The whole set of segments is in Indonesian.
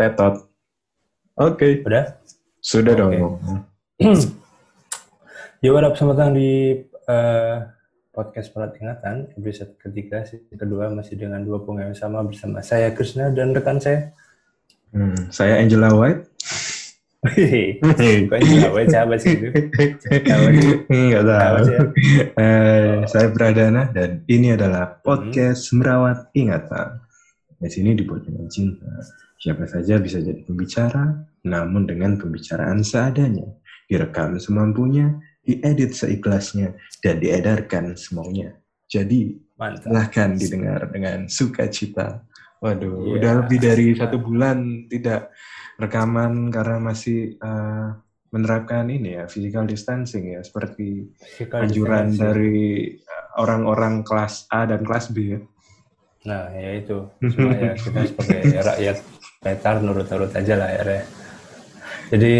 Tetot. Oke. Udah? Sudah Oke. dong. Ya, what up, selamat datang di eh, podcast Perat Ingatan, episode ketiga, season kedua masih dengan dua pengen yang sama bersama saya Krishna dan rekan saya. Hmm, saya Angela White. Kok ini nggak baca apa sih itu? Siapa? Enggak Siapa tahu. Eh, saya Pradana dan ini adalah Hmm. podcast Merawat Ingatan. Di sini dibuat dengan cinta. Siapa saja bisa jadi pembicara, namun dengan pembicaraan seadanya. Direkam semampunya, diedit seikhlasnya, dan diedarkan semaunya. Jadi, Mantap. silahkan didengar dengan sukacita. Waduh, Iya. udah lebih dari satu bulan tidak rekaman karena masih eh, menerapkan ini ya physical distancing ya seperti Physical anjuran distancing. dari eh, orang-orang kelas A dan kelas B ya. Nah, ya itu. Cuma ya kita sebagai rakyat petar nurut-nurut aja lah ya. Jadi,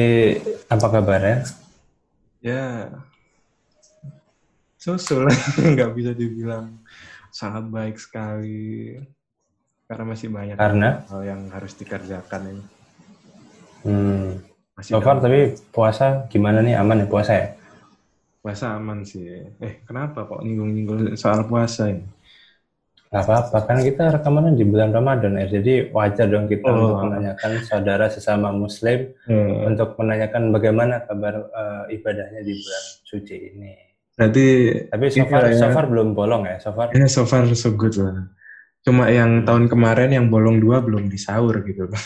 apa kabarnya? Ya, susul nggak bisa dibilang sangat baik sekali karena masih banyak Karena? hal yang harus dikerjakan ini. Hmm, Masih so far tapi puasa gimana nih? Aman ya puasa ya? puasa aman sih. Eh, kenapa kok nyinggung-nyinggung soal puasa ini? Gak apa-apa, kan kita rekamannya di bulan Ramadan ya, jadi wajar dong kita Oh. untuk menanyakan saudara sesama Muslim Eh, untuk menanyakan bagaimana kabar eh, ibadahnya di bulan suci ini. berarti Tapi so far, ya. so far belum bolong ya, so far. ya so far so good lah. Cuma yang tahun kemarin yang bolong dua belum disaur gitu.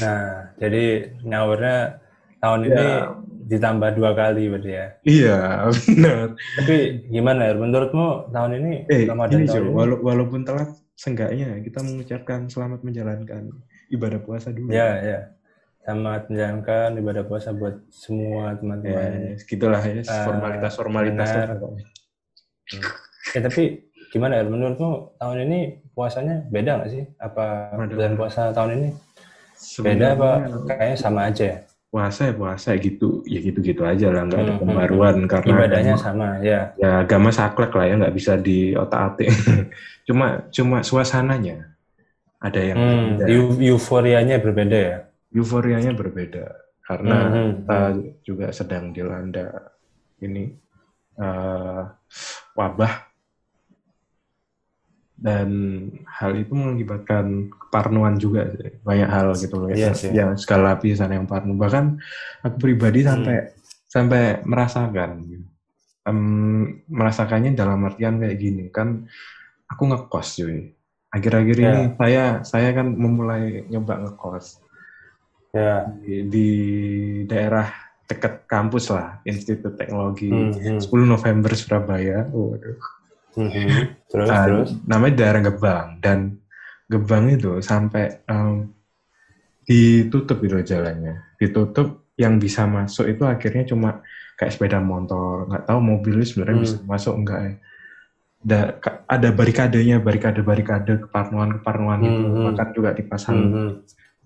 Nah, jadi nyaurnya tahun ini Ya. ditambah dua kali berarti ya. iya, benar. Tapi gimana ya, menurutmu tahun ini Eh, Ramadan ini tahun ini? wala- walaupun telat, seenggaknya kita mengucapkan selamat menjalankan ibadah puasa dulu. Ya, ya. Selamat menjalankan ibadah puasa buat semua Ya, teman-teman. gitulah ya, Eh, formalitas-formalitas. pokoknya. Ya tapi gimana ya menurutmu tahun ini puasanya beda nggak sih? Apa bulan puasa tahun ini beda apa kayaknya sama aja ya? Puasa ya puasa gitu, ya gitu-gitu aja lah, nggak ada Hmm, pembaruan karena Ibadahnya agama- sama ya. ya agama saklek lah ya, nggak bisa di otak-atik. cuma cuma suasananya ada yang Hmm, berbeda. eu- euforianya berbeda ya. euforianya berbeda karena Hmm, kita juga sedang dilanda ini eh, wabah dan hal itu mengakibatkan keparnoan juga banyak hal gitu loh Iya ya, sih. yang skala lapisan yang parno bahkan aku pribadi Hmm. sampai sampai merasakan. Em, merasakannya dalam artian kayak gini kan aku ngekos cuy akhir-akhir Ya. ini saya saya kan memulai nyoba ngekos Ya. di, di daerah dekat kampus lah Institut Teknologi Hmm, hmm, 10 November Surabaya Waduh. Hmm, hmm. Terus terus. namanya daerah Gebang dan Gebang itu sampai em, ditutup itu jalannya ditutup yang bisa masuk itu akhirnya cuma kayak sepeda motor nggak tahu mobil sebenarnya Hmm. bisa masuk enggak ya ada, ada barikadenya barikade barikade keparnuan keparnuan itu Hmm, hmm. bahkan juga dipasang Hmm,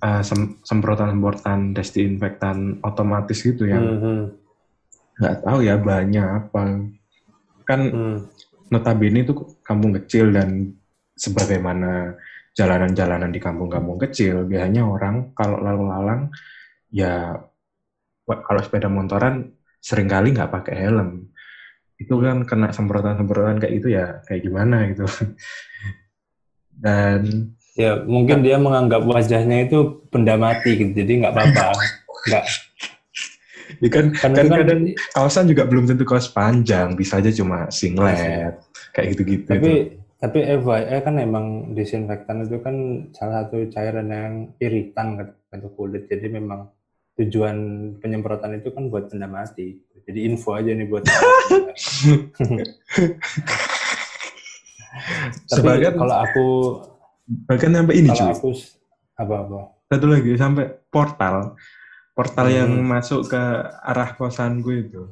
uh, sem- semprotan-semprotan desinfektan otomatis gitu yang hmm, hmm, nggak tahu ya banyak apa kan hmm. Notabene itu kampung kecil dan sebagaimana jalanan-jalanan di kampung-kampung kecil biasanya orang kalau lalu lalang ya kalau sepeda motoran sering kali nggak pakai helm itu kan kena semprotan-semprotan kayak itu ya kayak gimana gitu dan Ya mungkin dia menganggap wajahnya itu benda mati gitu, jadi nggak apa-apa. Nggak. ya kan Kan kan kan- kadang kaosan juga belum tentu kaos panjang bisa aja cuma singlet kayak gitu-gitu tapi itu. tapi FYI kan emang disinfektan itu kan salah satu cairan yang iritan untuk kulit. Jadi memang tujuan penyemprotan itu kan buat benda mati. Jadi info aja nih buat tapi Sebagian- kalau aku bahkan sampai ini cuy. aku apa apa? Satu lagi sampai portal. Portal Hmm. yang masuk ke arah kosan gue itu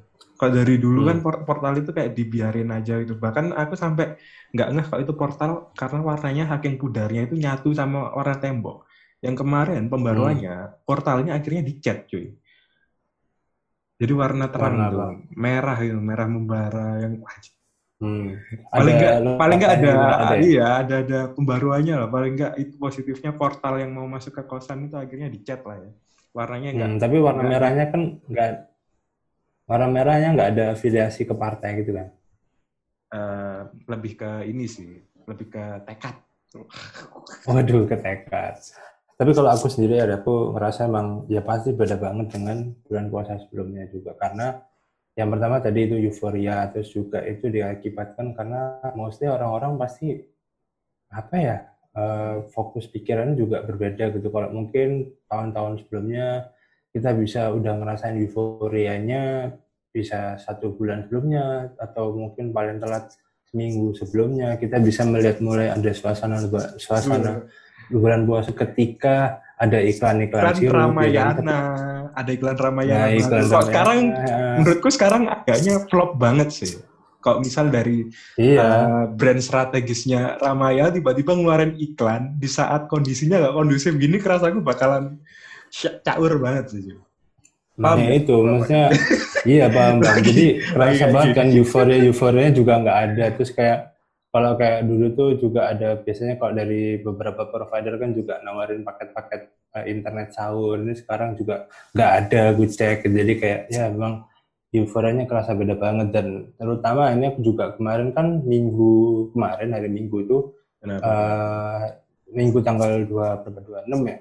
kalau dari dulu Hmm. kan por- portal itu kayak dibiarin aja gitu bahkan aku sampai nggak ngeh kalau itu portal karena warnanya saking pudarnya itu nyatu sama warna tembok yang kemarin pembaruannya Hmm. portalnya akhirnya dicat cuy jadi warna terang Warna tuh apa? merah itu merah membara yang wah, Hmm. Paling nggak paling nggak ada, ada ya? iya ada ada pembaruannya lah paling nggak itu positifnya portal yang mau masuk ke kosan itu akhirnya dicat lah ya warnanya enggak hmm, tapi warna merahnya kan nggak warna merahnya nggak ada afiliasi ke partai gitu kan? Uh, lebih ke ini sih lebih ke tekad. Waduh ke tekad. Tapi kalau aku sendiri ada aku ngerasa emang ya pasti beda banget dengan bulan puasa sebelumnya juga. Karena yang pertama tadi itu euforia terus juga itu diakibatkan karena mostly orang-orang pasti apa ya uh, fokus pikiran juga berbeda gitu. Kalau mungkin tahun-tahun sebelumnya kita bisa udah ngerasain euforianya bisa satu bulan sebelumnya atau mungkin paling telat seminggu sebelumnya kita bisa melihat mulai ada suasana suasana bulan puasa ketika ada iklan-iklan iklan sirup, Ramayana, gitu. ada iklan Ramayana. Nah, iklan Ramayana. sekarang menurutku sekarang agaknya flop banget sih. Kalau misal dari iya. uh, brand strategisnya Ramaya tiba-tiba ngeluarin iklan di saat kondisinya nggak kondusif gini, kerasa aku bakalan caur banget sih. Nah, ya itu maksudnya iya paham bang. Jadi kerasa banget kan euforia euforianya juga nggak ada. Terus kayak kalau kayak dulu tuh juga ada biasanya kalau dari beberapa provider kan juga nawarin paket-paket uh, internet sahur. Ini sekarang juga nggak ada gue cek. Jadi kayak ya memang euforianya kerasa beda banget. Dan terutama ini aku juga kemarin kan minggu kemarin hari minggu itu uh, minggu tanggal dua berapa? enam ya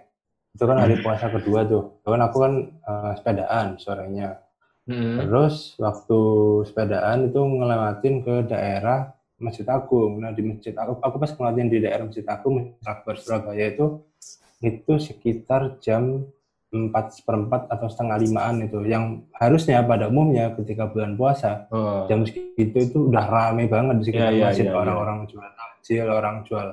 itu kan hari puasa kedua tuh kan aku kan uh, sepedaan sorenya hmm. terus waktu sepedaan itu ngelewatin ke daerah Masjid Agung. Nah di Masjid Agung, aku pas ngelatih di daerah Masjid Agung, Masjid Akbar Surabaya itu itu sekitar jam empat seperempat atau setengah limaan itu yang harusnya pada umumnya ketika bulan puasa oh. jam segitu itu udah rame banget di sekitar yeah, yeah, masjid yeah, iya. orang-orang yeah. jual takjil orang jual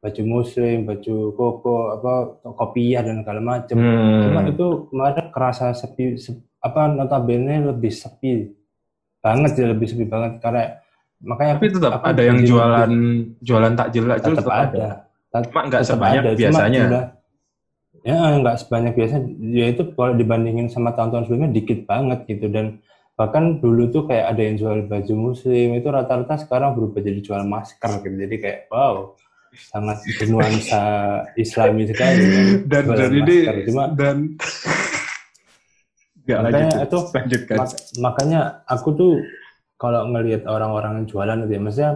baju muslim baju koko apa kopiah dan segala macam hmm. cuma itu kemarin kerasa sepi, sepi apa notabene lebih sepi banget ya lebih sepi banget karena makanya tapi tetap ada yang jualan lebih, jualan takjil takjil tetap, tetap ada. Cuma nggak sebanyak ada. biasanya. Cuma, ya nggak sebanyak biasa. Ya itu kalau dibandingin sama tahun-tahun sebelumnya dikit banget gitu dan bahkan dulu tuh kayak ada yang jual baju muslim itu rata-rata sekarang berubah jadi jual masker gitu. Jadi kayak wow sangat bernuansa Islami sekali kan? dan dan ini Cuma, dan makanya itu mak makanya aku tuh kalau ngelihat orang-orang jualan itu ya, maksudnya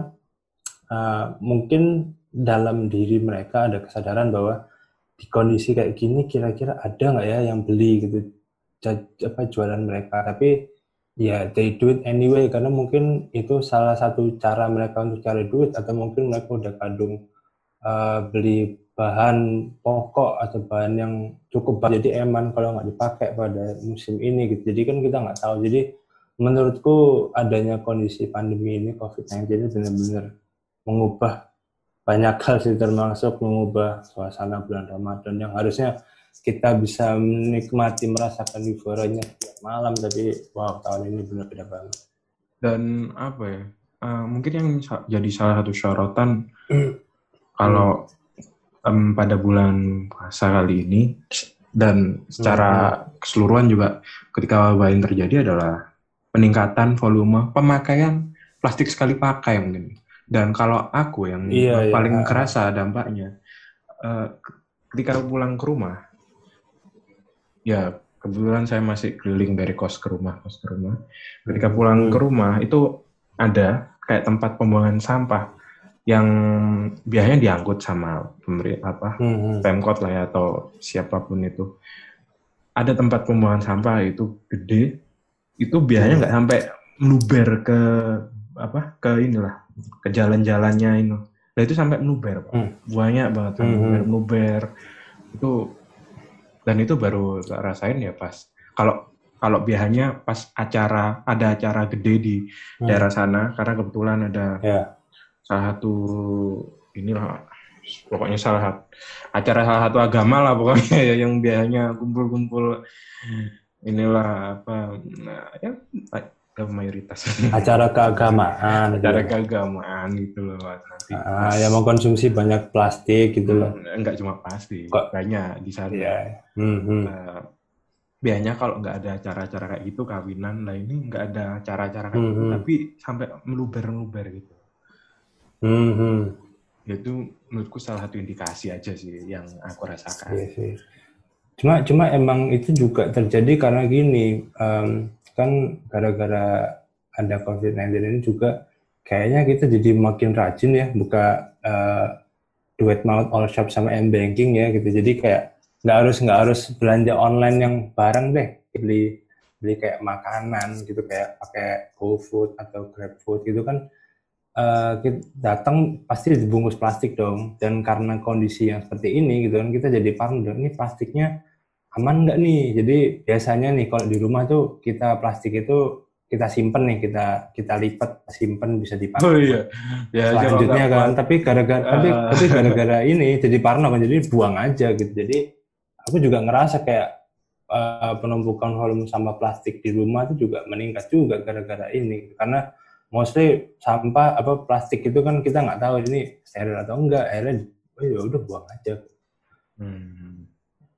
uh, mungkin dalam diri mereka ada kesadaran bahwa di kondisi kayak gini kira-kira ada nggak ya yang beli gitu apa jualan mereka. Tapi ya they do it anyway karena mungkin itu salah satu cara mereka untuk cari duit atau mungkin mereka udah kadung uh, beli bahan pokok atau bahan yang cukup jadi eman kalau nggak dipakai pada musim ini gitu. Jadi kan kita nggak tahu. Jadi menurutku adanya kondisi pandemi ini COVID-19 ini benar-benar mengubah banyak hal sih termasuk mengubah suasana bulan Ramadan yang harusnya kita bisa menikmati merasakan euforianya setiap malam. Tapi wow tahun ini benar beda banget. Dan apa ya? Uh, mungkin yang jadi salah satu syaratan kalau um, pada bulan puasa kali ini dan secara hmm. keseluruhan juga ketika wabah ini terjadi adalah peningkatan volume pemakaian plastik sekali pakai mungkin. Dan kalau aku yang iya, iya. paling iya. kerasa dampaknya, uh, ketika pulang ke rumah, ya kebetulan saya masih keliling dari kos ke rumah, kos ke rumah. Ketika pulang ke rumah itu ada kayak tempat pembuangan sampah yang biasanya diangkut sama pemberi apa hmm. pemkot lah ya atau siapa pun itu. Ada tempat pembuangan sampah itu gede itu biasanya nggak sampai meluber ke apa ke inilah ke jalan-jalannya ini nah itu sampai meluber pak hmm. banyak banget hmm. meluber meluber itu dan itu baru rasain ya pas kalau kalau biasanya pas acara ada acara gede di hmm. daerah sana karena kebetulan ada yeah. Salah satu inilah pokoknya salah satu acara salah satu agama lah pokoknya ya yang biasanya kumpul-kumpul inilah apa nah, ya mayoritas acara keagamaan acara gitu. keagamaan gitu loh nanti ah, yang mengkonsumsi banyak plastik gitu loh hmm, enggak cuma plastik kok banyak di sana yeah. hmm, hmm. Uh, biasanya kalau nggak ada acara-acara kayak gitu kawinan lah ini nggak ada acara-acara kayak hmm, gitu hmm. tapi sampai meluber-meluber gitu Hmm, hmm. Itu menurutku salah satu indikasi aja sih yang aku rasakan. Iya sih. Cuma cuma emang itu juga terjadi karena gini, um, kan gara-gara ada COVID-19 ini juga kayaknya kita jadi makin rajin ya buka uh, duet maut all shop sama m banking ya gitu. Jadi kayak nggak harus nggak harus belanja online yang bareng deh beli beli kayak makanan gitu kayak pakai GoFood atau GrabFood gitu kan uh, datang pasti dibungkus plastik dong. Dan karena kondisi yang seperti ini gitu kan kita jadi parno ini plastiknya aman nggak nih? Jadi biasanya nih kalau di rumah tuh kita plastik itu kita simpen nih kita kita lipat simpen bisa dipakai. Oh, iya. ya, selanjutnya kan tapi gara-gara uh. tapi tapi gara-gara ini jadi parno kan jadi buang aja gitu. Jadi aku juga ngerasa kayak uh, penumpukan volume sampah plastik di rumah itu juga meningkat juga gara-gara ini. Karena mostly sampah apa plastik itu kan kita nggak tahu ini steril atau enggak akhirnya oh ya udah buang aja hmm.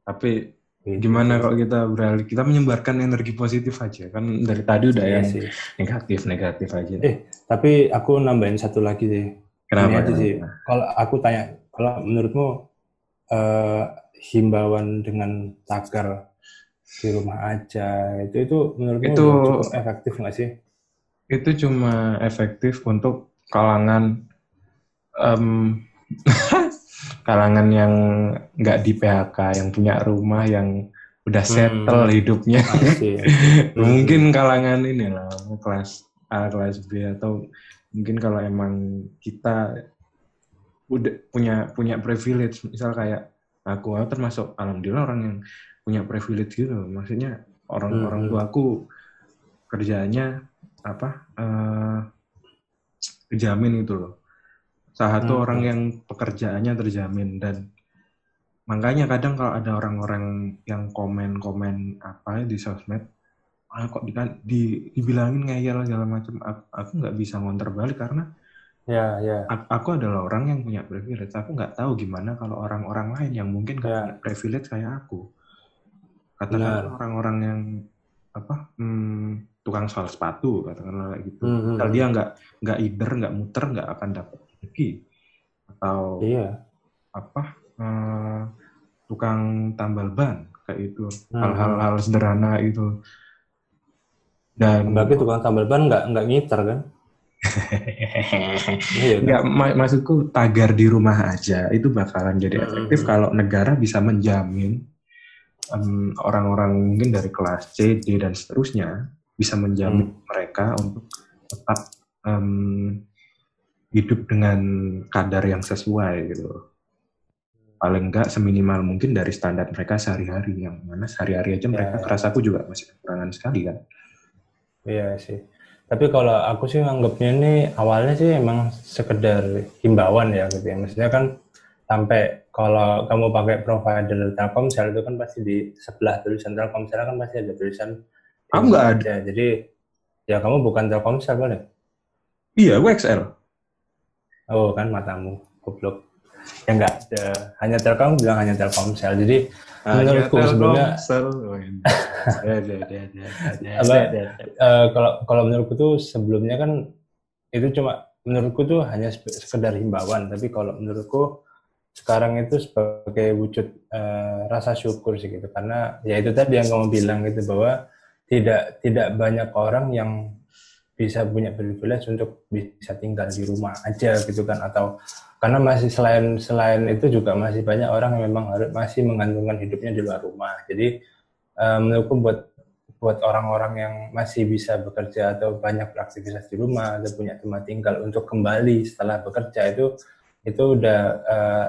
tapi gitu. gimana kalau kita beralih kita menyebarkan energi positif aja kan dari tadi udah iya yang sih. negatif negatif aja eh tapi aku nambahin satu lagi sih kenapa, kenapa? sih kalau aku tanya kalau menurutmu uh, himbauan dengan tagar di rumah aja itu itu menurutmu itu cukup efektif nggak sih? Itu cuma efektif untuk kalangan um, kalangan yang nggak di PHK, yang punya rumah, yang udah hmm. settle hmm. hidupnya. mungkin kalangan ini lah, kelas A, kelas B atau mungkin kalau emang kita udah punya punya privilege, misal kayak aku termasuk alhamdulillah orang yang punya privilege gitu maksudnya orang-orang hmm. tua aku kerjanya apa uh, terjamin itu loh salah satu hmm. orang yang pekerjaannya terjamin dan makanya kadang kalau ada orang-orang yang komen-komen apa ya di sosmed ah kok di, di dibilangin ngeyel segala macam aku nggak bisa ngonter balik karena Ya, ya. Aku adalah orang yang punya privilege. Aku nggak tahu gimana kalau orang-orang lain yang mungkin ya. privilege kayak aku. Katakanlah orang-orang yang apa hmm, tukang soal sepatu katakanlah gitu. Hmm, hmm Kalau hmm. dia nggak nggak ider, nggak muter, nggak akan dapat rezeki. Atau iya. apa uh, tukang tambal ban kayak itu. Hmm, Hal-hal hmm. sederhana itu. Dan tapi tukang tambal ban nggak nggak ngiter kan? iya, Nggak, mak maksudku tagar di rumah aja itu bakalan jadi efektif hmm. kalau negara bisa menjamin orang-orang um, mungkin dari kelas C, D dan seterusnya bisa menjamin hmm. mereka untuk tetap um, hidup dengan kadar yang sesuai gitu. Paling enggak seminimal mungkin dari standar mereka sehari-hari yang mana sehari-hari aja mereka ya. kerasaku juga masih kekurangan sekali kan. Iya sih tapi kalau aku sih nganggapnya ini awalnya sih emang sekedar himbauan ya gitu ya. Maksudnya kan sampai kalau kamu pakai provider Telkomsel itu kan pasti di sebelah tulisan Telkomsel kan pasti ada tulisan Aku nggak ada. Jadi ya kamu bukan Telkomsel boleh? Iya, gue XL. Oh kan matamu, goblok. Ya enggak, hanya Telkom bilang hanya Telkomsel. Jadi menurutku sebelumnya kalau kalau menurutku tuh sebelumnya kan itu cuma menurutku tuh hanya sekedar himbauan tapi kalau menurutku sekarang itu sebagai wujud uh, rasa syukur sih gitu karena ya itu tadi yang kamu bilang gitu bahwa tidak tidak banyak orang yang bisa punya privilege untuk bisa tinggal di rumah aja gitu kan. Atau karena masih selain selain itu juga masih banyak orang yang memang harus masih menggantungkan hidupnya di luar rumah. Jadi um, menurutku buat buat orang-orang yang masih bisa bekerja atau banyak beraktivitas di rumah atau punya tempat tinggal untuk kembali setelah bekerja itu itu udah uh,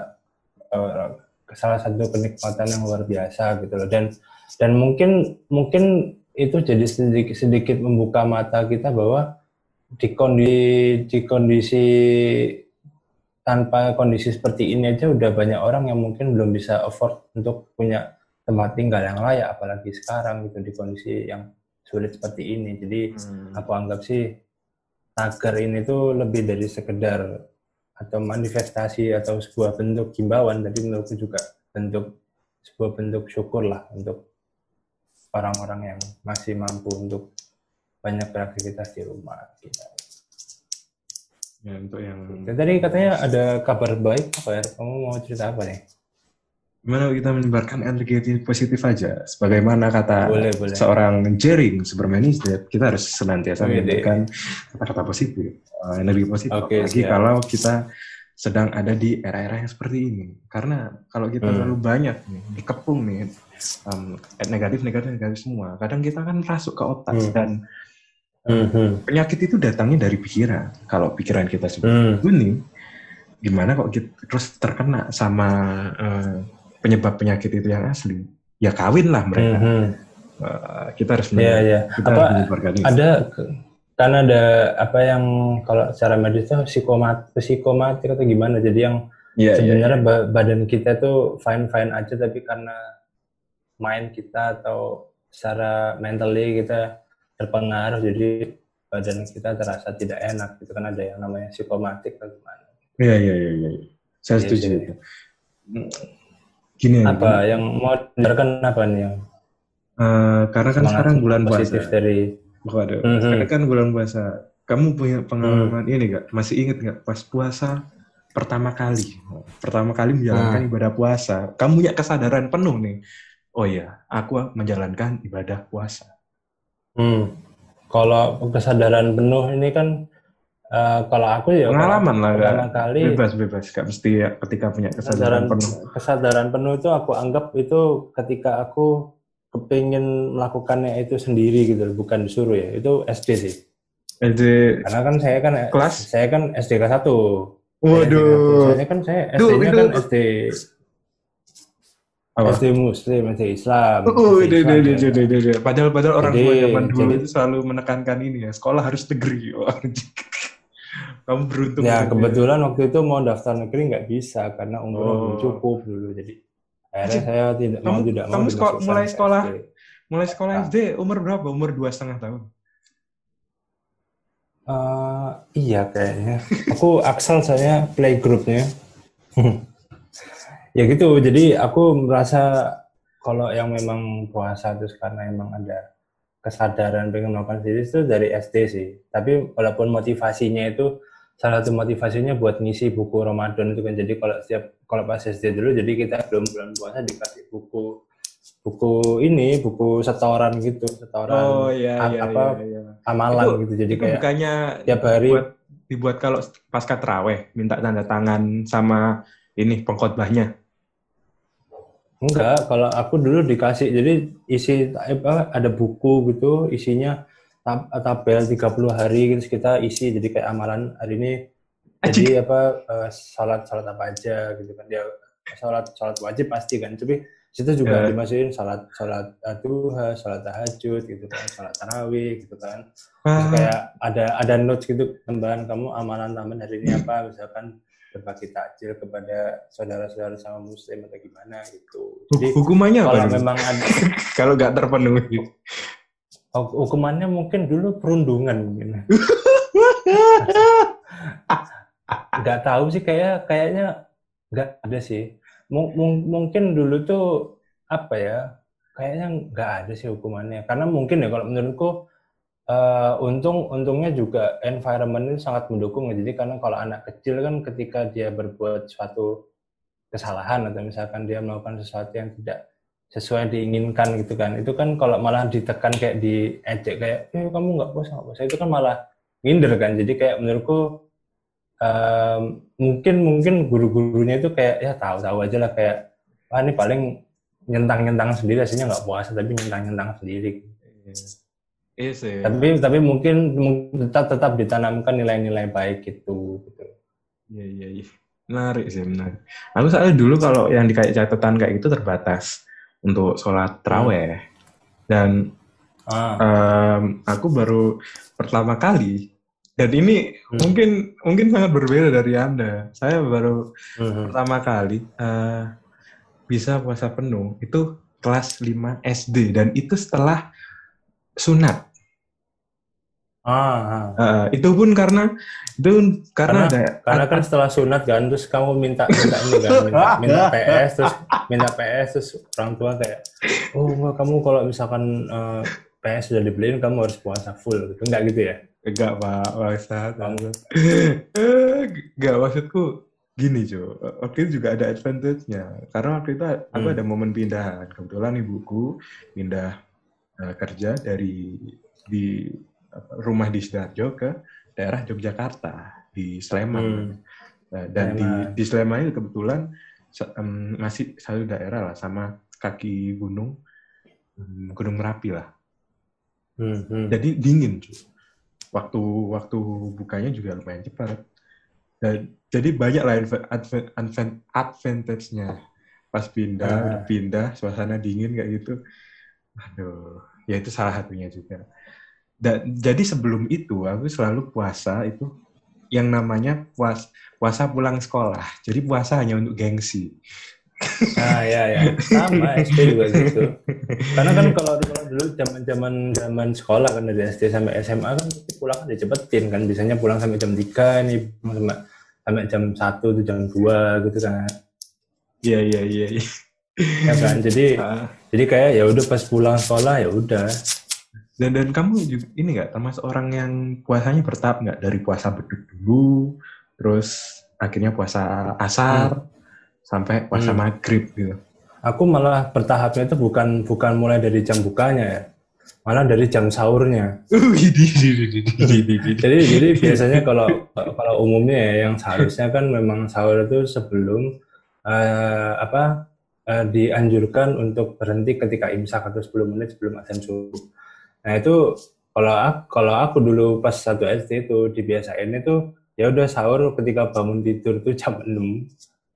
uh, salah satu kenikmatan yang luar biasa gitu loh. Dan dan mungkin mungkin itu jadi sedikit sedikit membuka mata kita bahwa di kondisi di kondisi tanpa kondisi seperti ini aja udah banyak orang yang mungkin belum bisa afford untuk punya tempat tinggal yang layak apalagi sekarang gitu di kondisi yang sulit seperti ini jadi hmm. aku anggap sih tagar ini tuh lebih dari sekedar atau manifestasi atau sebuah bentuk himbauan tapi menurutku juga bentuk sebuah bentuk syukur lah untuk orang-orang yang masih mampu untuk banyak beraktivitas di rumah gitu. Ya, untuk yang Dan tadi katanya ada kabar baik apa ya? Kamu mau cerita apa nih? gimana kita menyebarkan energi positif aja. Sebagaimana kata Boleh, boleh. seorang Jering, Superman is dead, kita harus senantiasa menyebarkan kata-kata positif, eh, energi positif. Oke, Apalagi siap. kalau kita sedang ada di era-era yang seperti ini. Karena kalau kita Hmm. terlalu banyak nih, dikepung nih, em, negatif, negatif, negatif semua. Kadang kita kan rasuk ke otak Hmm. dan Hmm. penyakit itu datangnya dari pikiran. Kalau pikiran kita seperti Hmm. gimana kok kita terus terkena sama eh, penyebab penyakit itu yang asli? Ya kawin lah mereka. Hmm. Eh, kita harus menye- iya. kita Apa harus ada kan ada apa yang kalau secara medis itu psikomat psikomatik atau gimana? Jadi yang Iya, iya. sebenarnya ba- badan kita tuh fine fine aja tapi karena mind kita atau secara mentally kita terpengaruh jadi badan kita terasa tidak enak gitu kan ada yang namanya psikomatik atau gimana Iya, iya, iya, iya. Saya Iya, setuju itu. Gini, apa yang mau dengarkan apa nih yang eh, karena kan semangat sekarang bulan positif puasa. dari Waduh, Mhm. sekarang kan bulan puasa. Kamu punya pengalaman Hmm. ini gak? Masih inget gak pas puasa pertama kali? Pertama kali menjalankan Hmm. ibadah puasa. Kamu punya kesadaran penuh nih. Oh iya, aku menjalankan ibadah puasa. Hmm. Kalau kesadaran penuh ini kan eh, kalau aku ya Pengalaman lah, pertama gak? kali Bebas, bebas. Gak mesti ya ketika punya kesadaran kesadaran penuh. kesadaran penuh itu aku anggap itu ketika aku kepingin melakukannya itu sendiri gitu bukan disuruh ya. Itu SD sih. Jadi, Karena kan saya kan Kelas? saya kan SD kelas 1. waduh. Soalnya kan saya Duh, SD-nya kan SD Apa? SD Muslim, SD Islam. Oh, SD deh, Islam, deh, ya. deh, deh, deh, deh. Padahal, padahal orang tua zaman dulu jadi- itu selalu menekankan ini ya, sekolah harus negeri. Anjing. Kamu beruntung. Ya kebetulan waktu itu mau daftar negeri nggak bisa karena umurnya belum Oh. cukup dulu. Jadi akhirnya saya tidak mau kamu- tidak mau kamu sekolah- dimasukkan mulai sekolah SD. Mulai sekolah Ah. SD umur berapa? Umur dua setengah tahun. Eh, iya kayaknya. Aku Axel saya playgroupnya. ya gitu. Jadi aku merasa kalau yang memang puasa terus karena emang ada kesadaran pengen melakukan sendiri itu dari SD sih. Tapi walaupun motivasinya itu salah satu motivasinya buat ngisi buku Ramadan itu kan. Jadi kalau setiap kalau pas SD dulu jadi kita belum bulan puasa dikasih buku buku ini buku setoran gitu setoran iya ap- apa amalan Itu- gitu jadi Itu kayak bukannya tiap hari dibuat, dibuat kalau pasca teraweh minta tanda tangan sama ini pengkhotbahnya. Enggak, kalau aku dulu dikasih jadi isi apa ada buku gitu isinya tab- tabel 30 hari gitu kita isi jadi kayak amalan hari ini jadi apa eh, salat salat apa aja gitu kan dia salat salat wajib pasti kan tapi situ juga Ya. dimasukin salat salat eh, duha salat tahajud gitu kan salat tarawih gitu kan terus Ah, kayak ada ada notes gitu tambahan kamu amalan tambahan hari ini apa misalkan berbagi takjil kepada saudara-saudara sama muslim atau gimana gitu jadi hukumannya apa? kalau dulu? memang ada Kalau nggak terpenuhi. Huk- hukumannya mungkin dulu perundungan mungkin. Nggak tahu sih kayak kayaknya nggak ada sih. Mung- mungkin dulu tuh apa ya kayaknya nggak ada sih hukumannya. Karena mungkin ya kalau menurutku eh, untung untungnya juga environment itu sangat mendukung ya. jadi karena kalau anak kecil kan ketika dia berbuat suatu kesalahan atau misalkan dia melakukan sesuatu yang tidak sesuai yang diinginkan gitu kan itu kan kalau malah ditekan kayak diejek kayak eh kamu nggak puasa nggak puasa itu kan malah minder kan jadi kayak menurutku em, mungkin mungkin guru-gurunya itu kayak ya tahu-tahu aja lah kayak ah ini paling nyentang-nyentang sendiri aslinya nggak puasa tapi nyentang-nyentang sendiri Iya sih. tapi tapi mungkin mung- tetap tetap ditanamkan nilai-nilai baik gitu gitu Iya iya iya. Menarik sih menarik. Aku soalnya dulu kalau yang di kayak catatan kayak gitu terbatas untuk sholat teraweh dan ah em, aku baru pertama kali dan ini Hmm. mungkin mungkin sangat berbeda dari anda. Saya baru mhm. pertama kali eh, bisa puasa penuh itu kelas 5 SD dan itu setelah sunat. Ah, ah. Eh, itu pun karena itu karena, Karena- ada Karena kan setelah sunat kan, terus kamu minta minta ini kan, minta, minta PS, terus minta PS, terus orang tua kayak, oh enggak kamu kalau misalkan eh, PS sudah dibeliin kamu harus puasa full gitu. Enggak gitu ya? Enggak pak maksud Kamu- enggak maksudku gini Jo. Waktu itu juga ada advantage-nya. Karena waktu itu aku Hmm. ada momen pindahan. Kebetulan ibuku pindah eh, kerja dari di rumah di Sidoarjo ke daerah Yogyakarta di Sleman Hmm. Nah, dan di Sleman. di Sleman itu kebetulan em, masih satu daerah lah sama kaki gunung em, Gunung Merapi lah Hmm, hmm. jadi dingin cuy. waktu waktu bukanya juga lumayan cepat dan jadi banyak lah adva- adva- advan- advantage-nya pas pindah Ah. pindah suasana dingin kayak gitu aduh ya itu salah satunya juga dan jadi sebelum itu aku selalu puasa itu yang namanya puas puasa pulang sekolah jadi puasa hanya untuk gengsi Nah, ya ya. Sama SD juga gitu. Karena kan kalau kalau dulu zaman-zaman zaman sekolah kan dari SD sampai SMA kan pulang kan dicepetin kan. Biasanya pulang sampai jam 3 nih sampai sampai jam 1 tuh jam 2 gitu kan. iya iya iya iya. Ya kan. Jadi Ah. jadi kayak ya udah pas pulang sekolah ya udah. Dan dan kamu juga ini nggak termasuk orang yang puasanya bertahap nggak dari puasa beduk dulu, terus akhirnya puasa asar sampai puasa Hmm. maghrib gitu. Aku malah bertahapnya itu bukan bukan mulai dari jam bukanya ya. Malah dari jam sahurnya. Uh, jadi jadi biasanya kalau kalau umumnya ya yang seharusnya kan memang sahur itu sebelum eh, apa eh, dianjurkan untuk berhenti ketika imsak atau 10 menit sebelum azan subuh. Nah itu kalau aku, kalau aku dulu pas satu SD itu dibiasain itu ya udah sahur ketika bangun tidur tuh jam 6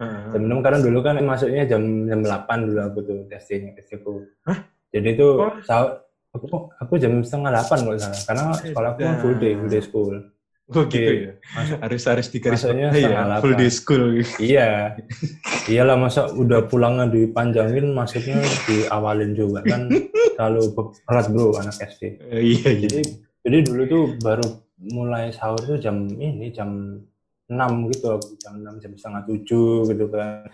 Ah. jam 6 karena dulu kan masuknya jam jam 8 dulu aku tuh SD-nya SD ku. Jadi itu sahur aku, aku jam setengah 8 kalau salah karena sekolah aku kan full day full day school. Oh gitu Oke. ya. Harus harus digaris bawahi ya. Full delapan. day school. Iya. Iyalah masa udah pulangnya dipanjangin masuknya diawalin juga kan terlalu berat bro anak SD. Eh, iya iya. Jadi jadi dulu tuh baru mulai sahur tuh jam ini jam 6 gitu jam 6 jam setengah 7 gitu kan.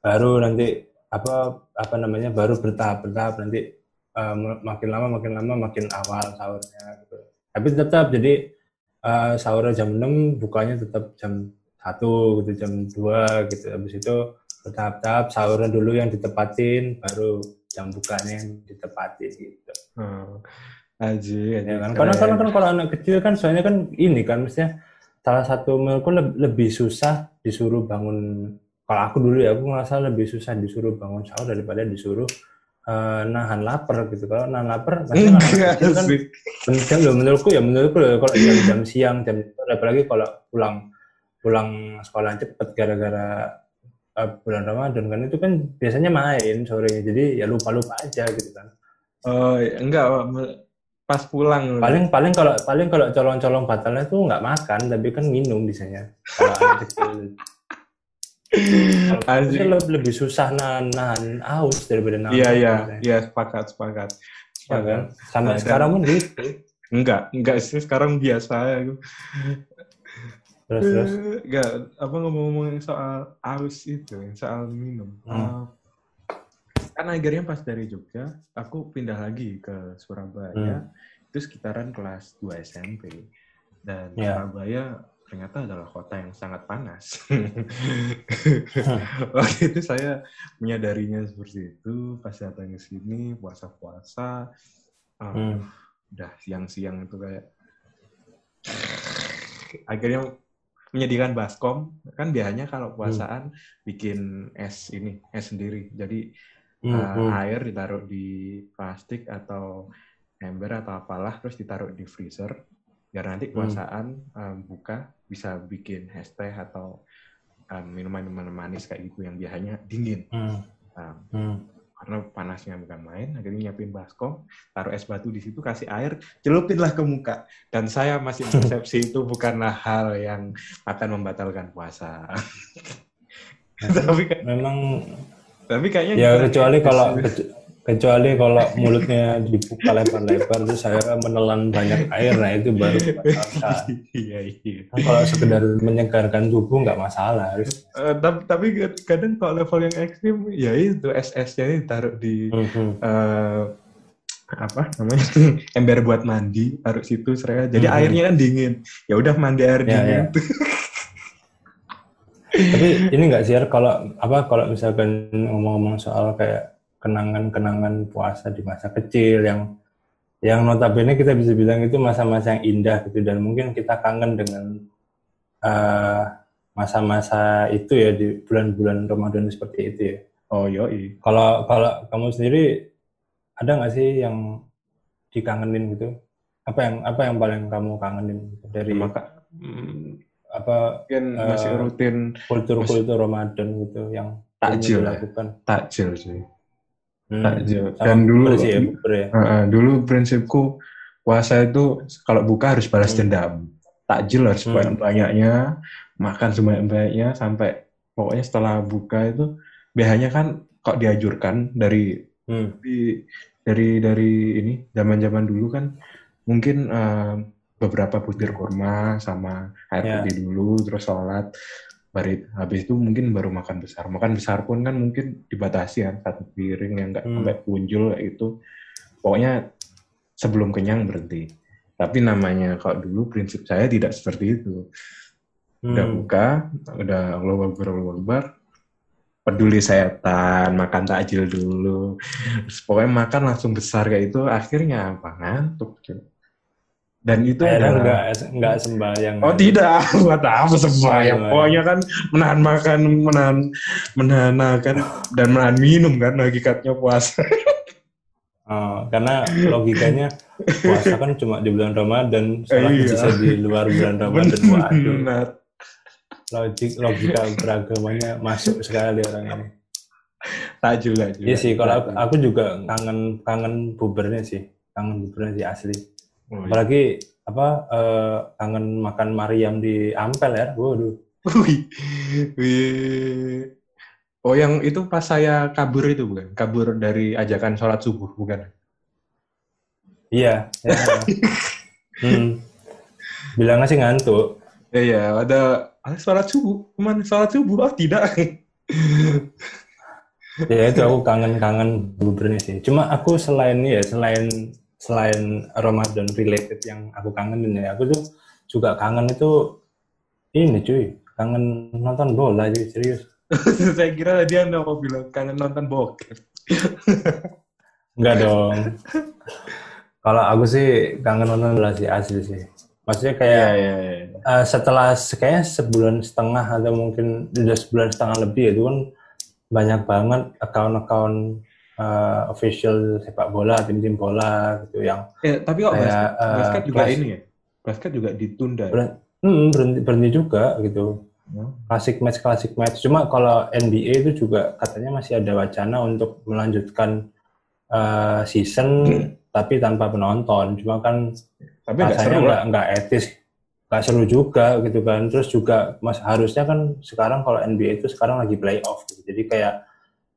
Baru nanti apa apa namanya baru bertahap bertahap nanti eh, makin lama makin lama makin awal sahurnya gitu. Tapi tetap jadi eh, sahurnya jam 6 bukanya tetap jam 1 gitu jam 2 gitu. Habis itu bertahap-tahap sahurnya dulu yang ditepatin baru jam bukanya yang ditepatin gitu. Oh. Aji, aji. Ya kan? Karena, karena kan kalau anak kecil kan soalnya kan ini kan maksudnya salah satu menurutku leb- lebih susah disuruh bangun kalau aku dulu ya aku ngerasa lebih susah disuruh bangun sahur daripada disuruh eh, nahan lapar gitu. Kalau nahan lapar Enggak kan penting loh menurutku ya menurutku loh, kalau jam, jam siang jam apalagi kalau pulang pulang sekolah cepet gara-gara eh, bulan Ramadan kan itu kan biasanya main sorenya jadi ya lupa-lupa aja gitu kan. Oh, enggak, Pak. pas pulang. paling paling kalau paling kalau colong-colong batalnya tuh nggak makan tapi kan minum biasanya. Kalau Anjing. lebih, susah nahan, nahan aus daripada nahan Iya, lapar, iya, biasanya. iya, sepakat, sepakat. Ya kan sampai Nah, dan- sekarang pun gitu Enggak, enggak sih sekarang biasa ya. terus terus Enggak, apa ngomong-ngomong soal aus itu, soal minum. Hmm. Eh, kan akhirnya pas dari Jogja, aku pindah lagi ke Surabaya. Itu sekitaran kelas 2 SMP. Dan Ya. Surabaya ternyata adalah kota yang sangat panas. Waktu itu saya menyadarinya seperti itu, pas datang ke sini, puasa-puasa, ah, Hmm. udah siang-siang itu kayak akhirnya menyediakan baskom kan biasanya kalau puasaan bikin es ini es sendiri jadi Hmm, uh, hmm. air ditaruh di plastik atau ember atau apalah terus ditaruh di freezer biar nanti puasaan um, buka bisa bikin teh atau um, minuman-minuman manis kayak gitu yang biasanya dingin. Hmm, Um, hmm. karena panasnya bukan main akhirnya nyiapin baskom taruh es batu di situ kasih air celupinlah ke muka. Dan saya masih persepsi itu bukanlah hal yang akan membatalkan puasa. Tapi memang tapi kayaknya ya kecuali kalau kecuali kalau mulutnya dibuka lebar-lebar terus saya menelan banyak air nah itu baru masalah. iya iya Kan kalau sekedar menyegarkan tubuh nggak masalah harus Eh, tapi, tapi kadang kalau level yang ekstrim ya itu es esnya ini ditaruh di hmm. eh, apa namanya ember buat mandi taruh situ seraya jadi Mhm. airnya kan dingin ya udah mandi air Ya, dingin ya. Tapi ini nggak sih kalau apa kalau misalkan ngomong-ngomong soal kayak kenangan-kenangan puasa di masa kecil yang yang notabene kita bisa bilang itu masa-masa yang indah gitu. Dan mungkin kita kangen dengan eh, masa-masa itu ya di bulan-bulan Ramadan seperti itu ya. oh yoi. Kalau kalau kamu sendiri ada nggak sih yang dikangenin gitu? Apa yang apa yang paling kamu kangenin gitu dari maka mm, apa mungkin masih Eh, rutin. kultur-kultur Ramadan gitu yang Takjil ya? takjil sih. Hmm, takjil sama dan dulu sih ya. Uh, uh, dulu prinsipku puasa itu kalau buka harus balas Hmm. dendam. Takjil harus Hmm. banyak-banyaknya, makan sebanyak-banyaknya sampai pokoknya setelah buka itu biasanya kan kok dianjurkan dari Hmm. di- dari dari ini zaman-zaman dulu kan mungkin uh, beberapa butir kurma sama air Ya. putih dulu terus sholat Bari, habis itu mungkin baru makan besar makan besar pun kan mungkin dibatasi kan satu piring yang nggak Hmm. sampai punjul itu pokoknya sebelum kenyang berhenti tapi namanya kalau dulu prinsip saya tidak seperti itu udah Hmm. buka udah Allah Akbar Allah Akbar peduli setan makan takjil dulu Terus pokoknya makan langsung besar kayak itu akhirnya apa ngantuk cuy. Dan itu Akhirnya adalah nggak nggak sembahyang. Oh tidak, buat apa sembahyang? Pokoknya kan menahan makan, menahan menahan makan dan menahan minum kan hakikatnya puasa. Oh, karena logikanya puasa kan cuma di bulan Ramadan, sholat Iya. bisa di luar bulan Ramadan. Waduh, logik logika beragamanya masuk sekali orang ini. Takjil takjil. Iya sih, kalau aku, aku juga kangen kangen bubernya sih, kangen bubernya sih asli. Oh, iya. Apalagi apa eh, kangen makan Mariam di Ampel ya, waduh. Wih. Oh yang itu pas saya kabur itu bukan? Kabur dari ajakan sholat subuh bukan? Iya. ya. hmm. Bilangnya sih ngantuk. Ya ya ada ah, sholat subuh. Ke mana sholat subuh? Oh tidak. ya itu aku kangen-kangen bubernya sih. Cuma aku selain ya selain selain Ramadan related yang aku kangenin ya, aku tuh juga kangen itu ini cuy, kangen nonton bola cuy serius. saya kira tadi anda mau bilang kangen nonton bokep. Enggak dong. Kalau aku sih kangen nonton bola sih asli sih. Maksudnya kayak Iya iya. iya. eh, setelah kayaknya sebulan setengah atau mungkin udah sebulan setengah lebih itu kan banyak banget account-account eh, official sepak bola, tim-tim bola gitu yang Eh, tapi kok Kayak, basket, basket juga kelas- ini ya? Basket juga ditunda. ya? Hmm, berhenti, berhenti juga gitu. Hmm. Klasik match, klasik match. Cuma kalau NBA itu juga katanya masih ada wacana untuk melanjutkan eh, season tapi tanpa penonton. Cuma kan Tapi rasanya nggak nggak etis, nggak seru juga gitu kan. Terus juga mas harusnya kan sekarang kalau NBA itu sekarang lagi playoff gitu. Jadi kayak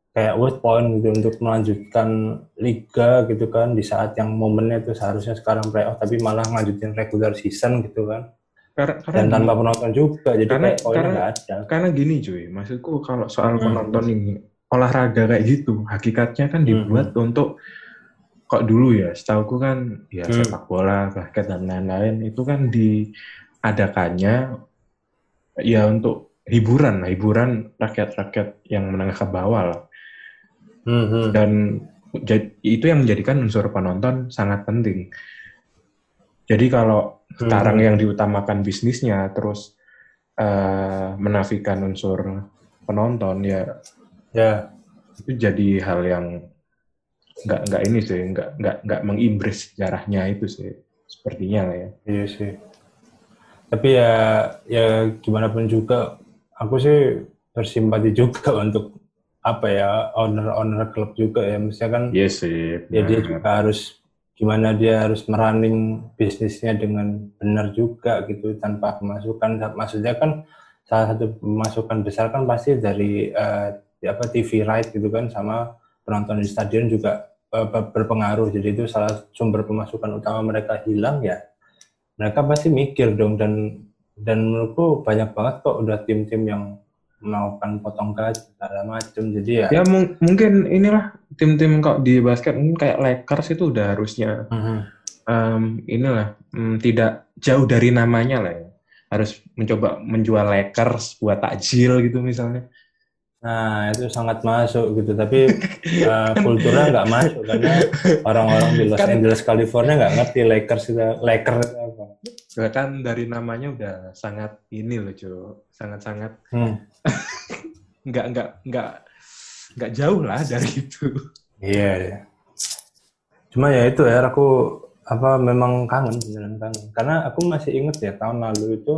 kayak worth point gitu untuk melanjutkan liga gitu kan di saat yang momennya itu seharusnya sekarang playoff tapi malah ngelanjutin regular season gitu kan Karena, karena, dan tanpa penonton juga jadi Karena- kayak poinnya nggak ada karena gini cuy, maksudku kalau soal Hmm. penonton ini, olahraga kayak gitu, hakikatnya kan dibuat untuk, kok dulu ya, setauku kan, ya Hmm. sepak bola, basket, dan lain-lain, itu kan diadakannya, ya untuk hiburan, hiburan rakyat-rakyat yang menengah ke bawah lah. Hmm, hmm. dan itu yang menjadikan unsur penonton sangat penting. Jadi kalau sekarang Hmm. yang diutamakan bisnisnya terus eh, menafikan unsur penonton ya ya itu jadi hal yang nggak nggak ini sih nggak nggak nggak mengimbris sejarahnya itu sih sepertinya lah ya. iya sih tapi ya ya gimana pun juga aku sih bersimpati juga untuk apa ya owner-owner klub juga ya. Misalnya kan Iya sih. ya dia juga harus gimana dia harus merunning bisnisnya dengan benar juga gitu tanpa pemasukan maksudnya kan salah satu pemasukan besar kan pasti dari eh, apa TV right gitu kan sama penonton di stadion juga ber- berpengaruh. Jadi itu salah sumber pemasukan utama mereka hilang ya. Mereka pasti mikir dong dan dan menurutku banyak banget kok udah tim-tim yang melakukan potong gaji segala macam jadi ya Ya mung- mungkin inilah tim-tim kok di basket mungkin kayak Lakers itu udah harusnya Mhm. em, inilah mm, tidak jauh dari namanya lah ya. Harus mencoba menjual Lakers buat takjil gitu misalnya. Nah, itu sangat masuk gitu. Tapi uh, kulturnya nggak masuk karena orang-orang di Los Kan- Angeles, California nggak ngerti Lakers itu Lakers itu apa. Bahkan dari namanya udah sangat ini loh, Jo. Sangat-sangat Hmm. nggak nggak nggak nggak jauh lah dari itu. Iya, iya. Cuma ya itu ya, aku apa memang kangen beneran kangen. Karena aku masih inget ya tahun lalu itu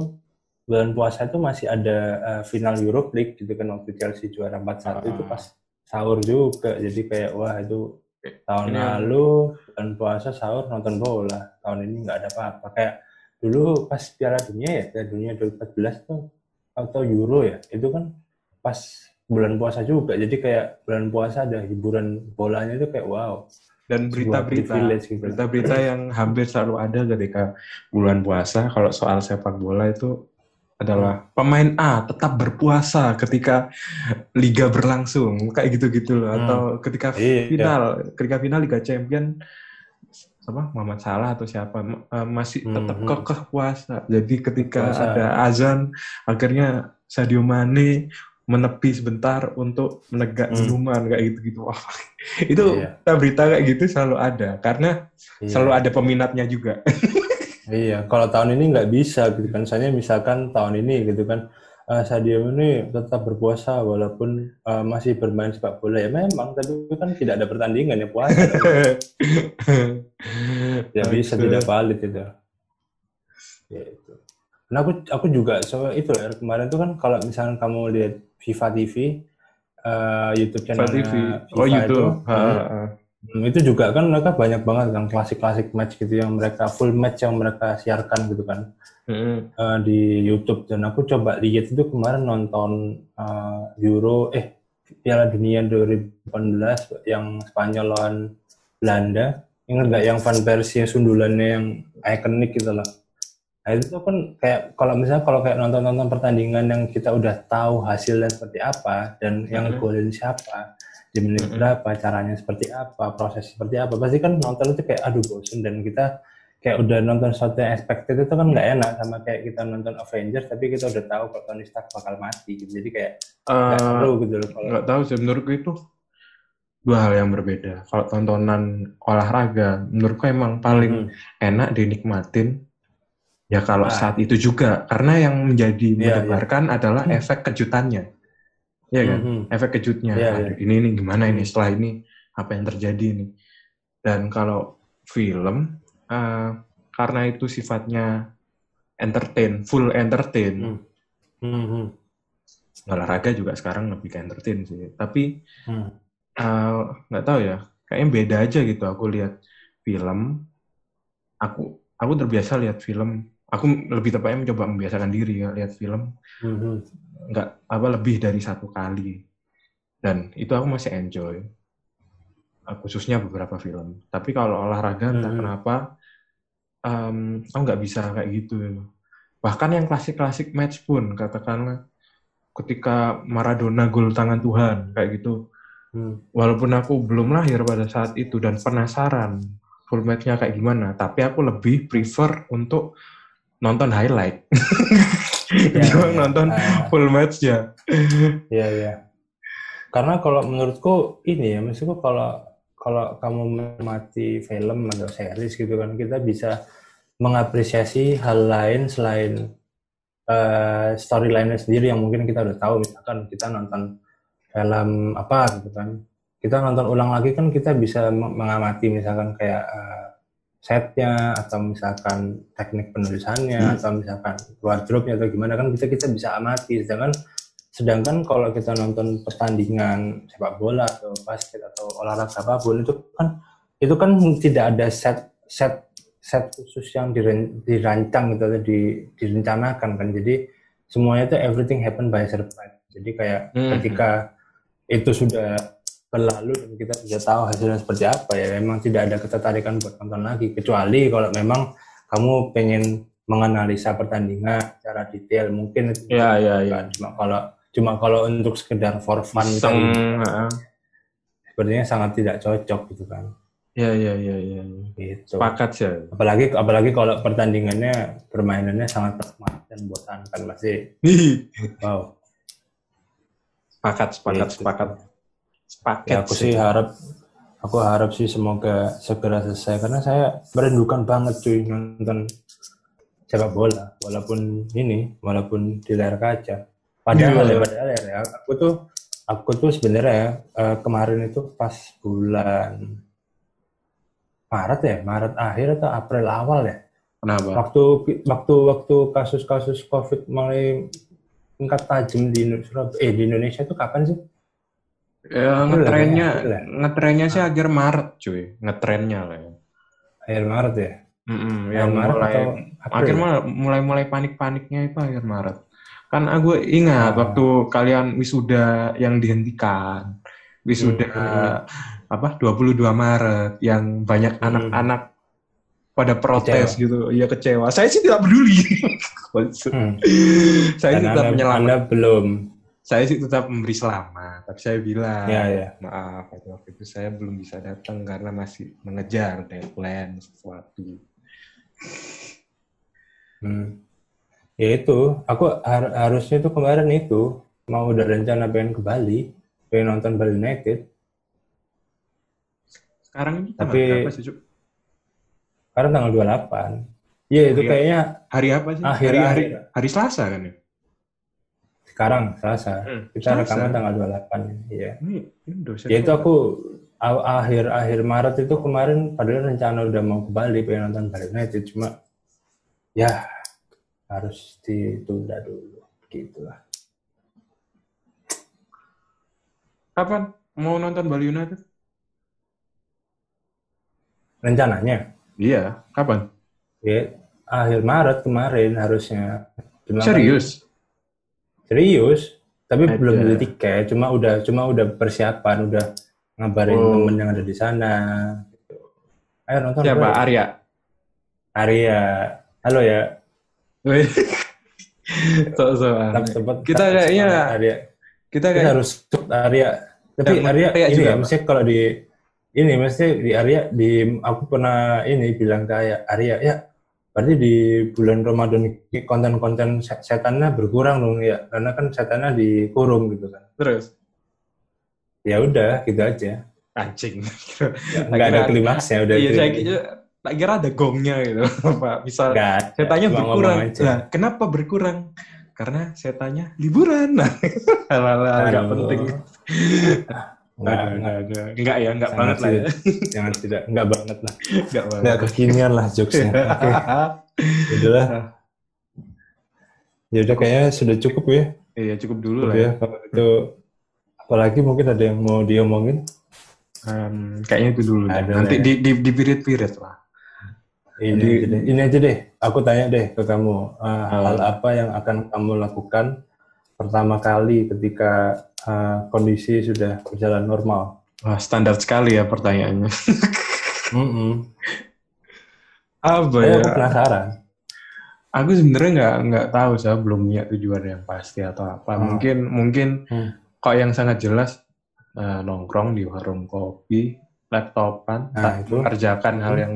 bulan puasa itu masih ada uh, final Europe League gitu kan waktu Chelsea juara 4-1 itu Ah. pas sahur juga. Jadi kayak wah itu tahun Ini lalu bulan puasa sahur nonton bola. Tahun ini nggak ada apa-apa. Kayak dulu pas Piala Dunia ya, Piala Dunia 2014 tuh atau Euro ya, itu kan pas bulan puasa juga. Jadi kayak bulan puasa ada hiburan bolanya itu kayak wow. Dan berita-berita gitu. berita-berita yang hampir selalu ada ketika bulan puasa kalau soal sepak bola itu adalah pemain A tetap berpuasa ketika liga berlangsung kayak gitu-gitu loh Hmm. atau ketika Iya. final ketika final Liga Champion apa Muhammad Salah atau siapa eh, masih tetap Mhm. kekeh puasa. Jadi ketika Puasa. ada azan akhirnya Sadio Mane menepi sebentar untuk menegak Hmm. minuman kayak gitu-gitu. Wah, itu Iya. berita kayak gitu selalu ada karena Iya. selalu ada peminatnya juga. Iya, kalau tahun ini nggak bisa gitu kan. Misalnya misalkan tahun ini gitu kan, eh, Sadio ini tetap berpuasa walaupun eh, masih bermain sepak bola ya memang, tapi kan tidak ada pertandingan ya puasa. ya bisa tidak valid itu. Ya itu. Nah aku aku juga so itu ya kemarin tuh kan kalau misalkan kamu lihat FIFA TV, eh, YouTube Viva channelnya TV. FIFA Oh itu, YouTube. Ha, hmm, ha. Hmm, itu juga kan mereka banyak banget kan klasik-klasik match gitu yang mereka full match yang mereka siarkan gitu kan Mm-mm. eh, di YouTube dan aku coba lihat itu kemarin nonton eh, Euro eh Piala Dunia 2018 yang Spanyol lawan Belanda ingat nggak yang Van Persie sundulannya yang ikonik gitu loh nah itu tuh kan kayak kalau misalnya kalau kayak nonton-nonton pertandingan yang kita udah tahu hasilnya seperti apa dan yang Mhm. golin siapa di menit Mhm. berapa caranya seperti apa proses seperti apa pasti kan nonton itu kayak aduh bosen dan kita kayak udah nonton sesuatu yang expected itu kan nggak enak sama kayak kita nonton Avengers tapi kita udah tahu kalau Tony Stark bakal mati gitu jadi kayak nggak Eh, seru gitu loh kalau nggak tahu sih menurutku itu dua hal yang berbeda. Kalau tontonan olahraga, menurutku emang paling Hmm. enak dinikmatin ya kalau Ah. saat itu juga karena yang menjadi Iya, mendebarkan adalah Hmm. efek kejutannya. Iya kan? Mhm. Efek kejutnya. Iya, Aduh, ini ini gimana ini setelah ini apa yang terjadi ini. Dan kalau film eh, karena itu sifatnya entertain, full entertain. Hmm. Mhm. Olahraga juga sekarang lebih ke entertain sih. Tapi Hmm. eh, nggak tahu ya, kayaknya beda aja gitu. Aku lihat film, aku aku terbiasa lihat film. Aku lebih tepatnya mencoba membiasakan diri ya lihat film Mhm. nggak apa lebih dari satu kali dan itu aku masih enjoy Uh, khususnya beberapa film tapi kalau olahraga entah Mhm. kenapa em, aku nggak bisa kayak gitu bahkan yang klasik-klasik match pun katakanlah ketika Maradona gol tangan Tuhan kayak gitu Hmm. walaupun aku belum lahir pada saat itu dan penasaran full match-nya kayak gimana tapi aku lebih prefer untuk nonton highlight Ya, ya. nonton Ah. full match-nya Iya, iya. Karena kalau menurutku ini ya, maksudku kalau kalau kamu menikmati film atau series gitu kan, kita bisa mengapresiasi hal lain selain eh, storyline-nya sendiri yang mungkin kita udah tahu. Misalkan kita nonton film apa gitu kan, kita nonton ulang lagi kan kita bisa meng- mengamati misalkan kayak eh, setnya atau misalkan teknik penulisannya atau misalkan wardrobe-nya atau gimana kan kita kita bisa amati. Sedangkan Sedangkan kalau kita nonton pertandingan sepak bola atau basket atau olahraga apa pun itu kan itu kan tidak ada set set set khusus yang diren- dirancang gitu atau di, direncanakan kan. Jadi semuanya itu everything happen by surprise. Jadi kayak Mhm. ketika itu sudah berlalu dan kita sudah tahu hasilnya seperti apa ya memang tidak ada ketertarikan buat nonton lagi kecuali kalau memang kamu pengen menganalisa pertandingan secara detail mungkin Ya, ya, ya. Cuma kalau Cuma kalau untuk sekedar for fun Iseng, tadi, heeh. sepertinya sangat tidak cocok gitu kan. Ya, ya, ya, ya. Gitu. Sepakat sih. Apalagi apalagi kalau pertandingannya permainannya sangat penat dan bosankan masih wow. sepakat, sepakat, Gitu. sepakat. Sepakat Ya aku sih harap aku harap sih semoga segera selesai karena saya merindukan banget cuy nonton sepak bola walaupun ini walaupun di layar kaca. Padahal Iya. ya, padahal ya aku tuh aku tuh sebenarnya eh, kemarin itu pas bulan Maret ya, Maret akhir atau April awal ya. Kenapa? Waktu waktu waktu kasus-kasus COVID mulai tingkat tajam di Indonesia, eh di Indonesia itu kapan sih? Ya, ngetrennya, ya, ya? ngetrennya sih akhir Maret, cuy. Ngetrennya lah ya. Akhir Maret ya? Mm-mm, Akhir yang Maret mulai atau April? akhir Maret, mulai-mulai panik-paniknya itu akhir Maret. Kan aku ingat Ah. waktu kalian wisuda yang dihentikan. Wisuda Hmm. apa 22 Maret yang banyak Hmm. anak-anak pada protes gitu. Iya kecewa. Saya sih tidak peduli. Hmm. saya Karena anda, menyelamatkan. Anda belum. Saya sih tetap memberi selamat, tapi saya bilang Ya, ya. maaf waktu waktu itu saya belum bisa datang karena masih mengejar deadline sesuatu. Hmm. Ya itu, aku har- harusnya itu kemarin itu mau udah rencana pengen ke Bali, pengen nonton Bali United. Sekarang ini Tapi- berapa sih, Cuk? Karena tanggal 28. Iya itu kayaknya Hari apa sih? Akhir- hari, hari, hari Selasa kan ya? Sekarang Selasa. Hmm, Kita Selasa. rekaman tanggal 28. Iya. Ini, ini dosen. Ya itu aku akhir akhir Maret itu kemarin padahal rencana udah mau ke Bali pengen nonton Bali United cuma ya harus ditunda dulu gitu lah. Kapan mau nonton Bali United? Rencananya Iya, kapan? ya akhir Maret kemarin harusnya. Cuma kan- Serius? Serius, tapi Ada. belum beli tiket, cuma udah cuma udah persiapan, udah ngabarin Oh. temen yang ada di sana. gitu. Ayo nonton Siapa? bro. Arya? Arya. Halo ya. So-soan. Tetap- tetap- Kita tetap kayaknya- Arya. Kita Kita kayak harus support Arya. Tapi Dan Arya Arya ini juga, ya, kalau di ini mesti di Arya di aku pernah ini bilang kayak Arya ya berarti di bulan Ramadan konten-konten se- setannya berkurang dong ya karena kan setannya dikurung gitu kan. terus Ya udah gitu aja. anjing. Nggak ada klimaksnya udah. Iya, saya kira tak kira ada gongnya gitu, Pak. Misal Nggak ada, setannya cuma berkurang. Lah, kenapa berkurang? Karena setannya liburan. Nah, hal-hal nggak penting. Nggak, Aduh, nggak, aduh. Enggak ya, enggak banget lah ya. jangan tidak nggak banget lah. Enggak banget. Nggak kekinian lah jokesnya. Oke, udahlah. Ya udah kayaknya sudah cukup ya. Iya, cukup dulu Cukup lah ya. ya. Kalau itu apalagi mungkin ada yang mau diomongin. Em, kayaknya itu dulu. Ada Nanti ya. di di di pirit-pirit lah. Ini, Jadi- ini aja deh. Aku tanya deh ke kamu. Uh, hal apa yang akan kamu lakukan pertama kali ketika uh, kondisi sudah berjalan normal? Wah, standar sekali ya pertanyaannya. Mm-mm. Apa Saya ya? aku penasaran. Aku sebenarnya nggak nggak tahu saya belum punya tujuan yang pasti atau apa. Hmm. Mungkin mungkin Hmm. kok yang sangat jelas eh, nongkrong di warung kopi, laptopan, Nah, tak itu. mengerjakan hal Hmm. yang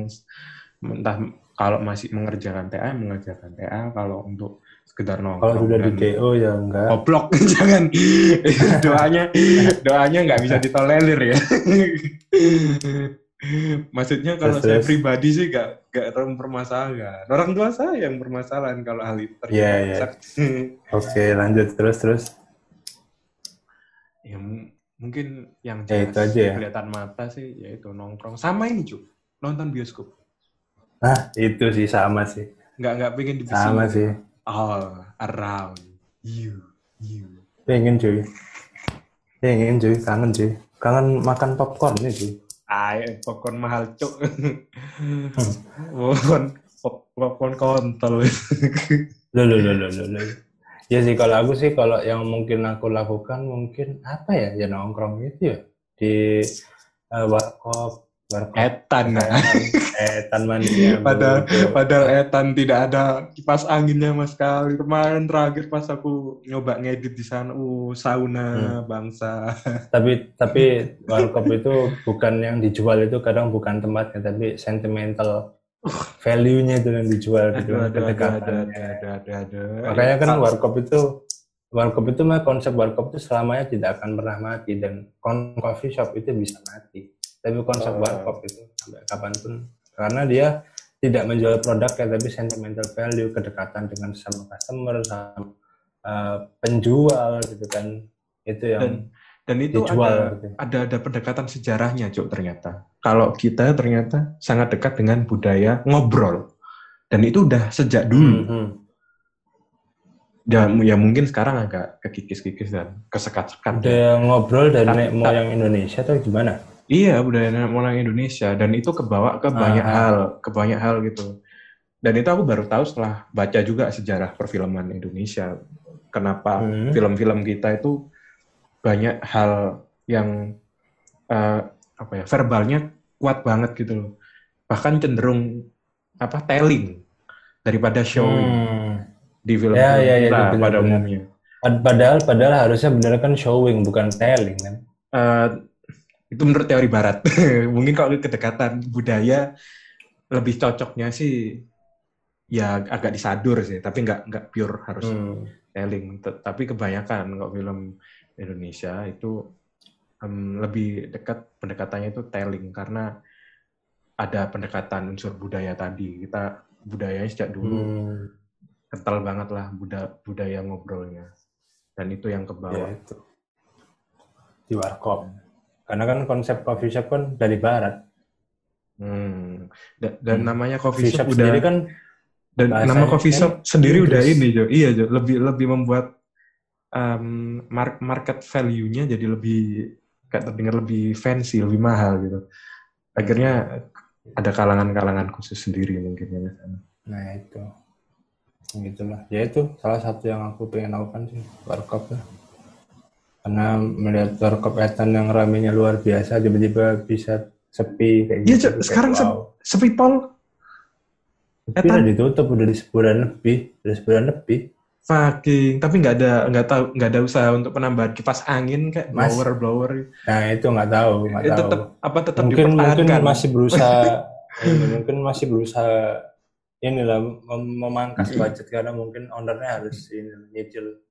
entah kalau masih mengerjakan TA mengerjakan TA kalau untuk sekedar nongkrong. Kalau sudah di DO ya enggak. Goblok, jangan doanya doanya nggak bisa ditolerir ya. Maksudnya kalau Terus, saya terus. pribadi sih nggak nggak terlalu permasalahan. Orang tua saya yang permasalahan kalau hal itu terjadi. Iya, iya. Oke, lanjut terus terus. ya mungkin yang Ya, jelas itu aja ya. kelihatan mata sih yaitu nongkrong sama ini cuy nonton bioskop Nah, itu sih sama sih. nggak nggak pengen di Sama sih. all around you you Pengen cuy. Pengen cuy, kangen cuy. Kangen makan popcorn nih cuy. Ay, popcorn mahal cuk. Hmm. popcorn pop- popcorn kontol. Loh, loh, loh, loh, loh, loh. Ya sih kalau aku sih kalau yang mungkin aku lakukan mungkin apa ya ya nongkrong itu ya di eh, warkop Warkop. Etan. Nah. Etan mania. Padahal, padahal Etan tidak ada kipas anginnya mas sekali. Kemarin terakhir pas aku nyoba ngedit di sana, uh sauna bangsa. tapi tapi warkop itu bukan yang dijual itu kadang bukan tempatnya tapi sentimental value-nya itu yang dijual gitu Aduh, aduh, aduh, aduh, kedekatannya. aduh, aduh, aduh. makanya kan warkop itu warkop itu mah konsep warkop itu selamanya tidak akan pernah mati dan coffee shop itu bisa mati tapi konsep Oh. warkop itu sampai kapan pun karena dia tidak menjual produknya tapi sentimental value kedekatan dengan sama customer sama uh, penjual gitu kan itu yang Dan- dan itu dijual ada gitu. ada ada pendekatan sejarahnya Cuk ternyata. Kalau kita ternyata sangat dekat dengan budaya ngobrol. Dan itu udah sejak dulu. Mhm. Ya, ya mungkin sekarang agak kekikis-kikis dan kesekat-sekat. Udah ngobrol dari nenek moyang Indonesia atau gimana? Iya, budaya nenek moyang Indonesia dan itu kebawa ke banyak Ah. hal, ke banyak hal gitu. Dan itu aku baru tahu setelah baca juga sejarah perfilman Indonesia. Kenapa Hmm. film-film kita itu banyak hal yang eh, apa ya, verbalnya kuat banget gitu loh. Bahkan cenderung apa telling daripada showing Hmm. di film Ya, ya, ya, benar, pada benar. umumnya. Pad- Padahal padahal harusnya bener kan showing bukan telling kan. Eh, itu menurut teori barat. Mungkin kalau kedekatan budaya lebih cocoknya sih ya agak disadur sih, tapi nggak nggak pure harus Hmm. telling. Tapi kebanyakan kalau film Indonesia itu em, lebih dekat pendekatannya itu telling karena ada pendekatan unsur budaya tadi. Kita budayanya sejak dulu Hmm. kental banget lah budaya budaya ngobrolnya. Dan itu yang Ya kebawa. itu. Di warkop. Karena kan konsep coffee shop kan dari barat. Hmm. Da- Dan Hmm. namanya Coffee coffee shop shop udah sendiri kan dan nama coffee kan shop sendiri udah Inggris. ini Jo. Iya Jo, lebih lebih membuat em, mar- market value-nya jadi lebih kayak terdengar lebih fancy, lebih mahal gitu. Akhirnya ada kalangan-kalangan khusus sendiri mungkin ya. sana. Nah itu, gitulah. Ya itu salah satu yang aku pengen lakukan sih warkop lah. Karena melihat Etan yang ramenya luar biasa, tiba-tiba bisa sepi kayak Iya, gitu. Kayak, Sekarang wow. Sepi pol, Tapi udah ditutup udah di sebulan lebih, udah sebulan lebih. fucking, tapi nggak ada nggak tahu nggak ada usaha untuk penambahan kipas angin kayak Mas- blower blower. Nah itu nggak tahu, nggak Itu tahu. tetap apa tetap mungkin mungkin masih berusaha, ini, mungkin masih berusaha inilah mem- memangkas budget karena mungkin ownernya harus ini nyicil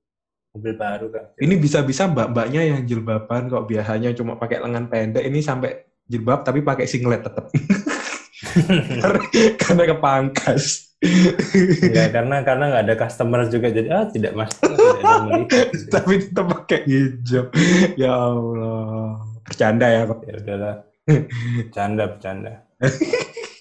mobil baru kan. Ini bisa-bisa mbak-mbaknya yang jilbaban kok biasanya cuma pakai lengan pendek, ini sampai jilbab tapi pakai singlet tetap. karena, kepangkas. Ya karena karena nggak ada customer juga jadi ah tidak mas tidak ada yang melihat. tapi tetap pakai hijab. Ya Allah. Bercanda ya kok. ya udahlah bercanda bercanda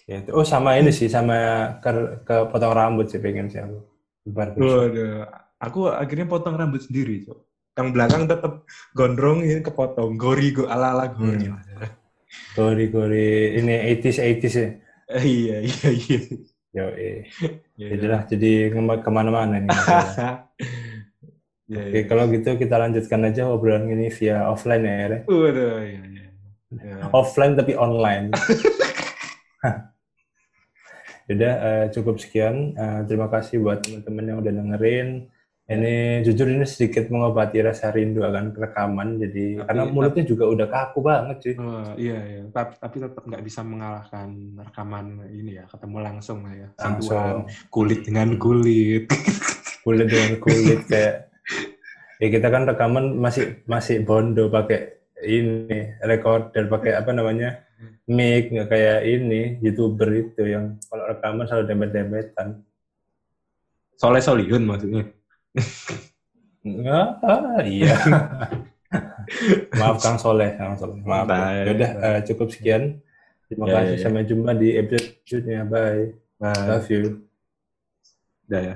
ya, itu. oh sama ini sih sama ke, ke potong rambut sih pengen sih aku Waduh. Aku akhirnya potong rambut sendiri, Cok. Yang belakang tetap gondrong ini kepotong. Gori go ala-ala gori. Hmm. gori gori ini 80s 80s ya Eh, iya, iya, iya. yo eh Iya, jadilah jadi ngema- ke mana-mana nih Iya, oke iya. kalau gitu kita lanjutkan aja obrolan ini via offline ya Re. Waduh, iya, iya. Ya. offline tapi online Udah eh, cukup sekian. Eh, terima kasih buat teman-teman yang udah dengerin. Ini jujur ini sedikit mengobati rasa rindu akan rekaman. Jadi Tapi- karena mulutnya juga udah kaku banget sih. Oh, iya, iya. Tapi, tapi tetap nggak bisa mengalahkan rekaman ini ya, ketemu langsung lah ya. Langsung kulit dengan kulit. kulit dengan kulit kayak ya kita kan rekaman masih masih bondo pakai ini recorder pakai apa namanya mic nggak kayak ini youtuber itu yang kalau rekaman selalu dempet-dempetan Soleh Solihun maksudnya. Ah, iya. Maaf Kang Soleh, Kang Soleh. Maaf. Bye. Ya udah eh, cukup sekian. Terima Ya, kasih. ya, ya. Sampai jumpa di episode selanjutnya. Bye. Nah, Love you. udah ya.